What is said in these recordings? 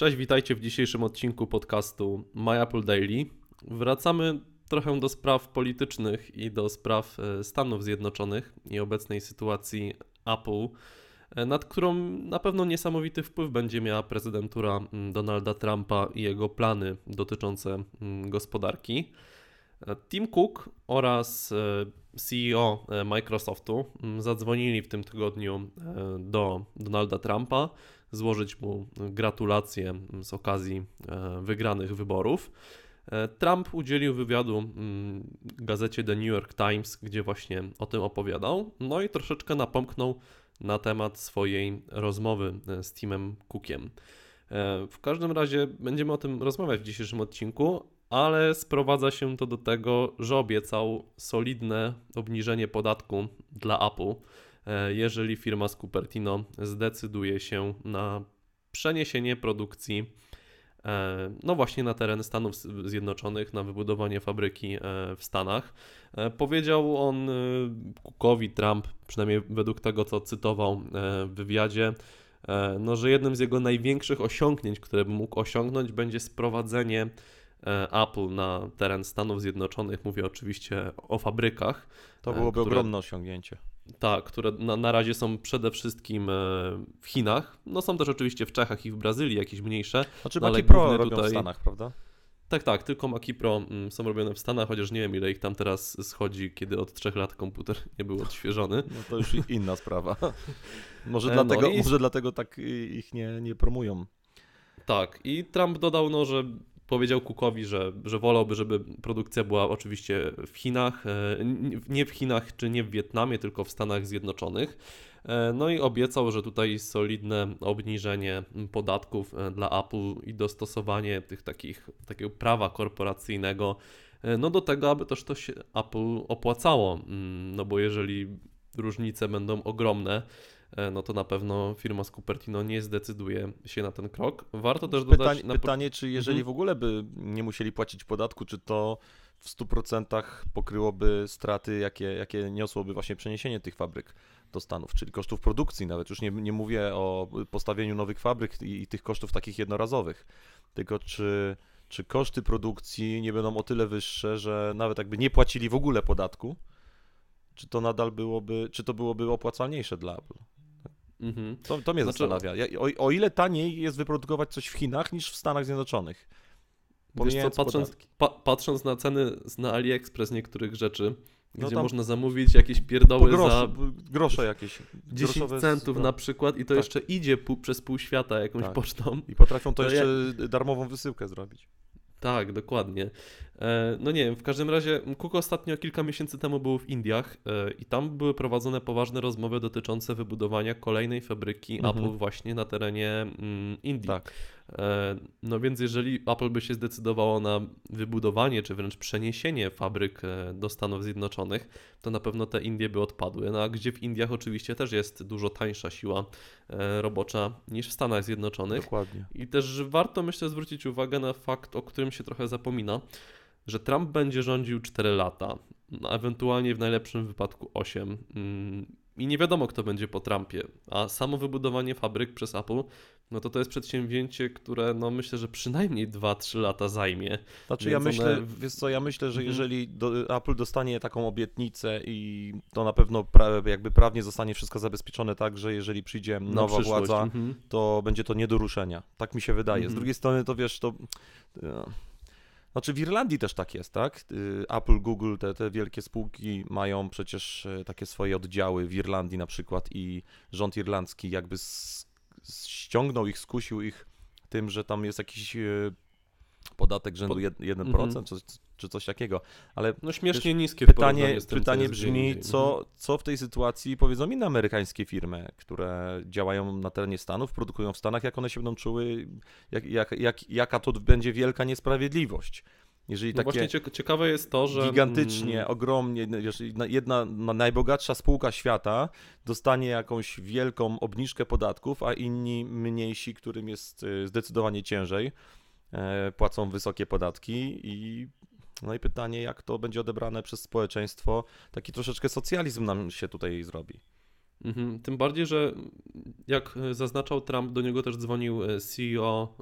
Cześć, witajcie w dzisiejszym odcinku podcastu My Apple Daily. Wracamy trochę do spraw politycznych i do spraw e, Stanów Zjednoczonych i obecnej sytuacji Apple, e, nad którą na pewno niesamowity wpływ będzie miała prezydentura mm, Donalda Trumpa i jego plany dotyczące mm, gospodarki. E, Tim Cook oraz CEO Microsoftu mm, zadzwonili w tym tygodniu do Donalda Trumpa złożyć mu gratulacje z okazji e, wygranych wyborów. E, Trump udzielił wywiadu mm, gazecie The New York Times, gdzie właśnie o tym opowiadał, no i troszeczkę napomknął na temat swojej rozmowy e, z Timem Cookiem. W każdym razie będziemy o tym rozmawiać w dzisiejszym odcinku, ale sprowadza się to do tego, że obiecał solidne obniżenie podatku dla Apple E, jeżeli firma z Cupertino zdecyduje się na przeniesienie produkcji e, no właśnie na teren Stanów Zjednoczonych, na wybudowanie fabryki e, w Stanach. Powiedział on Cookowi Trump, przynajmniej według tego, co cytował w wywiadzie, no, że jednym z jego największych osiągnięć, które by mógł osiągnąć, będzie sprowadzenie Apple na teren Stanów Zjednoczonych. Mówię oczywiście o fabrykach. To byłoby które... ogromne osiągnięcie. Tak, które na, na razie są przede wszystkim e, w Chinach. No są też oczywiście w Czechach i w Brazylii jakieś mniejsze. Znaczy no, Maki Pro robią tutaj... w Stanach, prawda? Tak, tak, tylko Maki Pro mm, są robione w Stanach, chociaż nie wiem ile ich tam teraz schodzi, kiedy od trzech lat komputer nie był odświeżony. No to już inna sprawa. Może, e, dlatego, no i... może dlatego tak ich nie, nie promują. Tak, i Trump dodał, no, że powiedział Cookowi, że, że wolałby, żeby produkcja była oczywiście w Chinach, e, nie w Chinach czy nie w Wietnamie, tylko w Stanach Zjednoczonych. E, no i obiecał, że tutaj solidne obniżenie podatków e, dla Apple i dostosowanie tych takich, takiego prawa korporacyjnego no do tego, aby też to się Apple opłacało. Mm, no bo jeżeli różnice będą ogromne, no to na pewno firma z Cupertino nie zdecyduje się na ten krok. Warto też pytanie, dodać... Na... Pytanie, czy jeżeli mhm. w ogóle by nie musieli płacić podatku, czy to w 100% pokryłoby straty, jakie, jakie niosłoby właśnie przeniesienie tych fabryk do Stanów, czyli kosztów produkcji nawet. Już nie, nie mówię o postawieniu nowych fabryk i, i tych kosztów takich jednorazowych, tylko czy, czy koszty produkcji nie będą o tyle wyższe, że nawet jakby nie płacili w ogóle podatku, czy to nadal byłoby, czy to byłoby opłacalniejsze dla Apple? Mhm. To, to mnie znaczy... zastanawia. Ja, o, o, ile taniej jest wyprodukować coś w Chinach niż w Stanach Zjednoczonych? Wiesz co, patrząc, pa, patrząc na ceny na AliExpress niektórych rzeczy, no gdzie można zamówić jakieś pierdoły grosze, za grosze jakieś 10 centów no. na przykład i to tak. jeszcze idzie pół, przez pół świata jakąś tak. pocztą. I potrafią to, to jeszcze ja... darmową wysyłkę zrobić. Tak, dokładnie. E, no nie wiem, w każdym razie Cook ostatnio kilka miesięcy temu był w Indiach e, i tam były prowadzone poważne rozmowy dotyczące wybudowania kolejnej fabryki mhm. Apple właśnie na terenie mm, Indii. Tak. E, no więc jeżeli Apple by się zdecydowało na wybudowanie, czy wręcz przeniesienie fabryk do Stanów Zjednoczonych, to na pewno te Indie by odpadły. No a gdzie w Indiach oczywiście też jest dużo tańsza siła robocza niż w Stanach Zjednoczonych. Dokładnie. I też warto myślę zwrócić uwagę na fakt, o którym się trochę zapomina, że Trump będzie rządził 4 lata, no, ewentualnie w najlepszym wypadku 8. Mm, I nie wiadomo, kto będzie po Trumpie. A samo wybudowanie fabryk przez Apple, no to to jest przedsięwzięcie, które no myślę, że przynajmniej 2-3 lata zajmie. Znaczy ja myślę, one... wiesz co, ja myślę, że mhm. jeżeli do, Apple dostanie taką obietnicę i to na pewno pra, jakby prawnie zostanie wszystko zabezpieczone tak, że jeżeli przyjdzie nowa władza, mhm. to będzie to nie do ruszenia. Tak mi się wydaje. Z mhm. drugiej strony to wiesz, to... Znaczy w Irlandii też tak jest, tak? Y, Apple, Google, te, te wielkie spółki mają przecież e, takie swoje oddziały w Irlandii na przykład i rząd irlandzki jakby ściągnął ich, skusił ich tym, że tam jest jakiś e, podatek rzędu 1%, mhm. czy, czy coś takiego. Ale no śmiesznie wiesz, niskie pytanie, pytanie brzmi, co, co w tej sytuacji powiedzą inne amerykańskie firmy, które działają na terenie Stanów, produkują w Stanach, jak one się będą czuły, jak, jak, jak, jaka to będzie wielka niesprawiedliwość. Jeżeli no takie właśnie ciekawe jest to, że gigantycznie, mm, ogromnie, jedna najbogatsza spółka świata dostanie jakąś wielką obniżkę podatków, a inni mniejsi, którym jest y, zdecydowanie ciężej, E, płacą wysokie podatki i no i pytanie, jak to będzie odebrane przez społeczeństwo. Taki troszeczkę socjalizm nam się tutaj zrobi. Mhm. Tym bardziej, że jak zaznaczał Trump, do niego też dzwonił e, CEO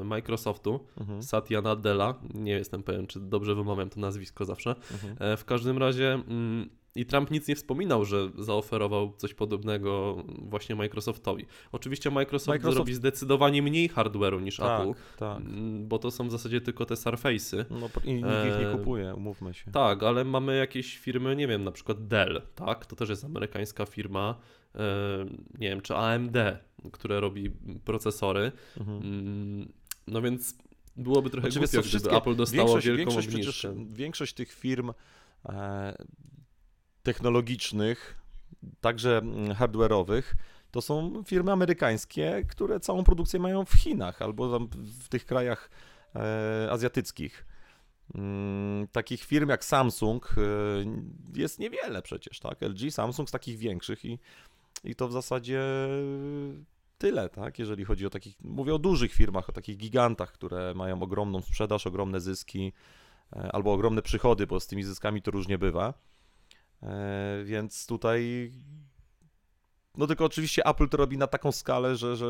e, Microsoftu, mhm. Satya Nadella. Nie jestem pewien, czy dobrze wymawiam to nazwisko zawsze. Mhm. E, w każdym razie mm, i Trump nic nie wspominał, że zaoferował coś podobnego właśnie Microsoftowi. Oczywiście Microsoft, Microsoft... robi zdecydowanie mniej hardware'u niż tak, Apple, tak. Bo to są w zasadzie tylko te Surface'y. No i nikt ich nie kupuje, umówmy się. Tak, ale mamy jakieś firmy, nie wiem, na przykład Dell, tak? To też jest amerykańska firma, nie wiem, czy AMD, które robi procesory. Mhm. Mm, no więc byłoby trochę znaczy, głupio, gdyby Apple dostało większość, wielką większość, obniżkę. większość tych firm e, technologicznych, także mm, hardware'owych, to są firmy amerykańskie, które całą produkcję mają w Chinach albo w tych krajach e, azjatyckich. Mm, takich firm jak Samsung e, jest niewiele przecież, tak? LG, Samsung z takich większych i, i to w zasadzie tyle, tak? Jeżeli chodzi o takich, mówię o dużych firmach, o takich gigantach, które mają ogromną sprzedaż, ogromne zyski e, albo ogromne przychody, bo z tymi zyskami to różnie bywa. E, więc tutaj no tylko oczywiście Apple to robi na taką skalę, że, że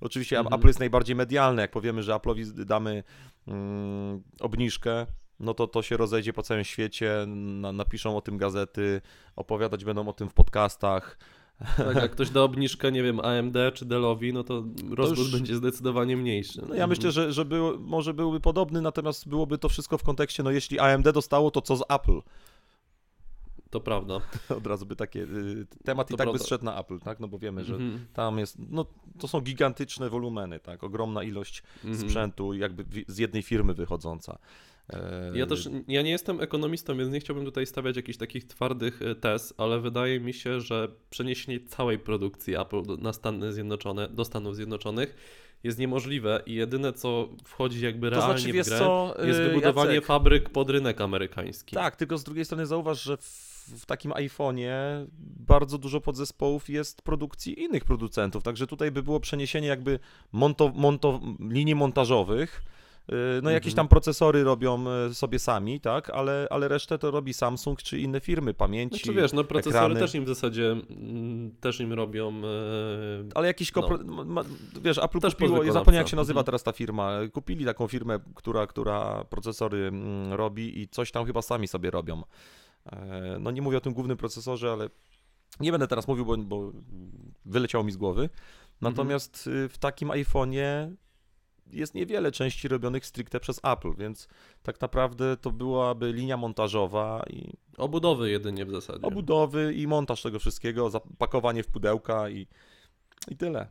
oczywiście mhm. Apple jest najbardziej medialne. Jak powiemy, że Apple'owi damy mm, obniżkę, no to to się rozejdzie po całym świecie, na, napiszą o tym gazety, opowiadać będą o tym w podcastach. Tak, jak ktoś da obniżkę, nie wiem, AMD czy Dellowi, no to rozgłos będzie zdecydowanie mniejszy. No ja mhm. myślę, że, że był, może byłby podobny, natomiast byłoby to wszystko w kontekście, no jeśli AMD dostało, to co z Apple? To prawda. Od razu by takie. Y, temat to i tak prawda. by zszedł na Apple, tak? No bo wiemy, że mm -hmm. tam jest. No to są gigantyczne wolumeny, tak? Ogromna ilość mm -hmm. sprzętu, jakby z jednej firmy wychodząca. Ja też, ja nie jestem ekonomistą, więc nie chciałbym tutaj stawiać jakichś takich twardych e, tez, ale wydaje mi się, że przeniesienie całej produkcji Apple na Stany Zjednoczone, do Stanów Zjednoczonych jest niemożliwe i jedyne co wchodzi jakby to realnie znaczy, w grę co, jest y, wybudowanie Jacek, fabryk pod rynek amerykański. Tak, tylko z drugiej strony zauważ, że w w takim iPhone'ie bardzo dużo podzespołów jest produkcji innych producentów, także tutaj by było przeniesienie jakby monto, monto, linii montażowych, y, no jakieś mhm. tam procesory robią y, sobie sami, tak, ale, ale resztę to robi Samsung czy inne firmy, pamięci, Znaczy wiesz, no procesory ekrany. też im w zasadzie, mm, też im robią... E, ale jakiś, kopro... no. wiesz, Apple też kupiło, ja zapomniałem jak się nazywa mhm. teraz ta firma, kupili taką firmę, która, która procesory mm, robi i coś tam chyba sami sobie robią. E, no nie mówię o tym głównym procesorze, ale nie będę teraz mówił, bo, bo wyleciało mi z głowy. Natomiast mhm. w takim iPhone'ie jest niewiele części robionych stricte przez Apple, więc tak naprawdę to byłaby linia montażowa i. Obudowy jedynie w zasadzie. Obudowy i montaż tego wszystkiego, zapakowanie w pudełka i, i tyle.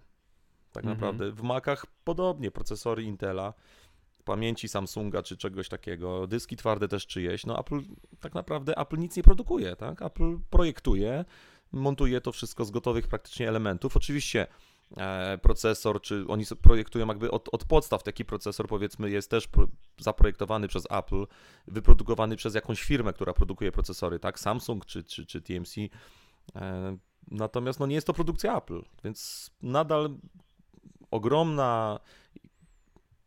Tak mhm. naprawdę. W Macach podobnie, procesory Intela pamięci Samsunga czy czegoś takiego, dyski twarde też czyjeś, no Apple tak naprawdę Apple nic nie produkuje, tak? Apple projektuje, montuje to wszystko z gotowych praktycznie elementów. Oczywiście e, procesor, czy oni projektują jakby od, od podstaw taki procesor powiedzmy jest też pro, zaprojektowany przez Apple, wyprodukowany przez jakąś firmę, która produkuje procesory, tak? Samsung czy, czy, czy TMC. E, natomiast no nie jest to produkcja Apple, więc nadal ogromna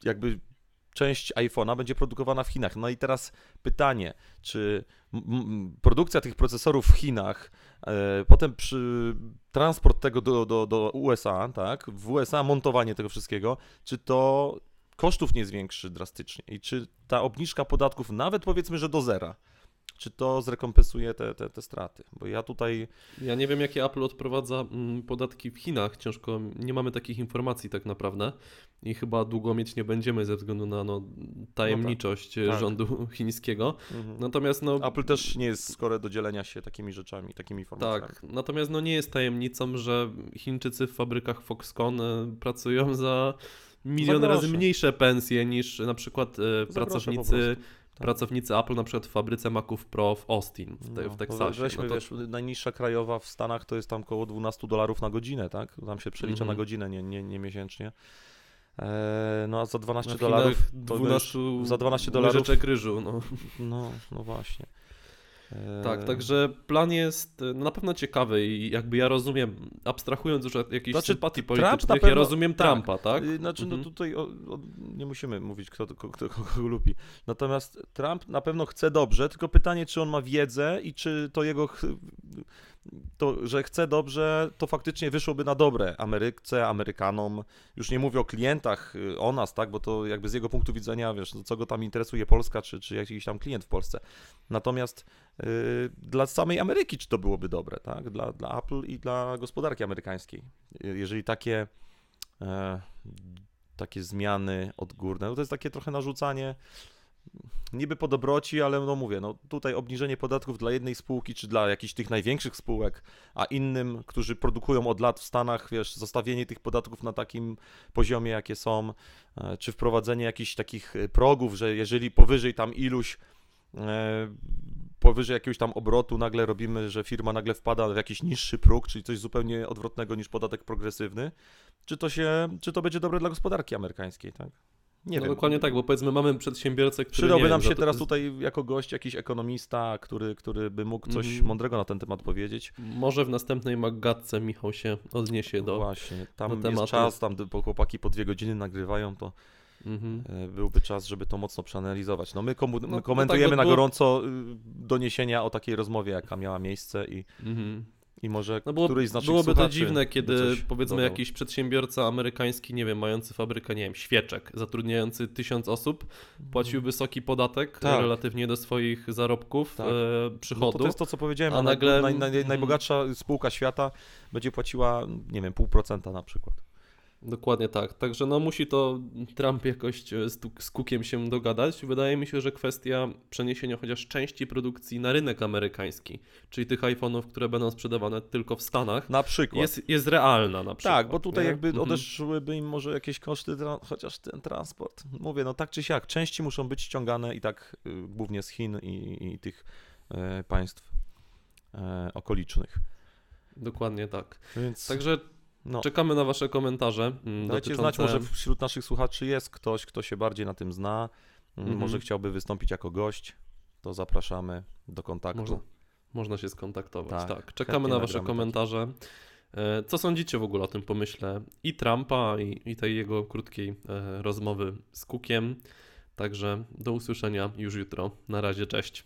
jakby część iPhone'a będzie produkowana w Chinach. No i teraz pytanie, czy produkcja tych procesorów w Chinach, e, potem przy transport tego do, do, do USA, tak, w USA montowanie tego wszystkiego, czy to kosztów nie zwiększy drastycznie i czy ta obniżka podatków, nawet powiedzmy, że do zera, czy to zrekompensuje te, te, te straty. Bo ja tutaj. Ja nie wiem, jakie Apple odprowadza mm, podatki w Chinach. Ciężko, nie mamy takich informacji tak naprawdę i chyba długo mieć nie będziemy ze względu na no, tajemniczość no tak. Tak. rządu chińskiego. Mhm. Natomiast no. Apple też nie jest skore do dzielenia się takimi rzeczami, takimi informacjami. Tak, natomiast no, nie jest tajemnicą, że Chińczycy w fabrykach Foxconn e, pracują za milion razy mniejsze pensje niż na przykład e, pracownicy tak. Pracownicy Apple na przykład w fabryce Maców Pro w Austin, w, te, no, w Teksasie. Weźmy, no to... wiesz, najniższa krajowa w Stanach to jest tam około 12 dolarów na godzinę, tak? Tam się przelicza mm -hmm. na godzinę, nie, nie, nie miesięcznie. E, no a za 12 dolarów to 12 wiesz, za 12 dolarów ryżu, no. no. No właśnie. Tak, także plan jest no, na pewno ciekawy i jakby ja rozumiem, abstrahując już od jakiejś znaczy, sympatii politycznych, pewno, ja rozumiem tak, Trumpa, tak? Y, znaczy, no mhm. no tutaj o, o, nie musimy mówić, kto, kto, kto kogo lubi. Natomiast Trump na pewno chce dobrze, tylko pytanie, czy on ma wiedzę i czy to jego to, że chce dobrze, to faktycznie wyszłoby na dobre Ameryce, Amerykanom. Już nie mówię o klientach, y, o nas, tak, bo to jakby z jego punktu widzenia, wiesz, co go tam interesuje Polska, czy, czy jakiś tam klient w Polsce. Natomiast yy, dla samej Ameryki, czy to byłoby dobre, tak, dla, dla Apple i dla gospodarki amerykańskiej. Jeżeli takie, e, takie zmiany odgórne, no to jest takie trochę narzucanie niby po dobroci, ale no mówię, no tutaj obniżenie podatków dla jednej spółki, czy dla jakichś tych największych spółek, a innym, którzy produkują od lat w Stanach, wiesz, zostawienie tych podatków na takim poziomie, jakie są, e, czy wprowadzenie jakichś takich e, progów, że jeżeli powyżej tam iluś e, powyżej jakiegoś tam obrotu nagle robimy, że firma nagle wpada w jakiś niższy próg, czyli coś zupełnie odwrotnego niż podatek progresywny, czy to się, czy to będzie dobre dla gospodarki amerykańskiej, tak? Nie no wiem. Dokładnie tak, bo powiedzmy mamy przedsiębiorcę, który Przydałby nie nam wiem, się teraz tutaj jako gość jakiś ekonomista, który, który by mógł coś mm. mądrego na ten temat powiedzieć. Może w następnej Maggatce Michał się odniesie do Właśnie, tam do jest czas, tam bo chłopaki po dwie godziny nagrywają, to mm -hmm. byłby czas, żeby to mocno przeanalizować. No my, komu- my no, komentujemy no tak, na gorąco y, doniesienia o takiej rozmowie, jaka miała miejsce i... Mm -hmm i może no było, któryś z naszych Byłoby to dziwne, kiedy powiedzmy dodał. jakiś przedsiębiorca amerykański, nie wiem, mający fabrykę, nie wiem, świeczek, zatrudniający tysiąc osób, płacił wysoki podatek tak. relatywnie do swoich zarobków, tak. e, przychodów. No to, jest to, co powiedziałem, a nagle... Naj, naj, mhm. najbogatsza spółka świata będzie płaciła, nie wiem, pół procenta na przykład. Dokładnie tak. Także no musi to Trump jakoś e, z, z Cookiem się dogadać. Wydaje mi się, że kwestia przeniesienia chociaż części produkcji na rynek amerykański, czyli tych iPhone'ów, które będą sprzedawane tylko w Stanach, na przykład. Jest, jest realna na przykład. Tak, bo tutaj nie? jakby mhm. odeszłyby im może jakieś koszty, chociaż ten transport. Mówię, no tak czy siak, części muszą być ściągane i tak y, głównie z Chin i, i tych y, państw y, okolicznych. Dokładnie tak. Więc... Także no. Czekamy na Wasze komentarze. Mm, Dajcie dotyczące... znać, może wśród naszych słuchaczy jest ktoś, kto się bardziej na tym zna, mm, mhm. może chciałby wystąpić jako gość, to zapraszamy do kontaktu. Można, można się skontaktować, tak. tak. Czekamy na Wasze komentarze. E, co sądzicie w ogóle o tym pomyśle i Trumpa, i, i tej jego krótkiej e, rozmowy z Cookiem? Także do usłyszenia już jutro. Na razie, cześć.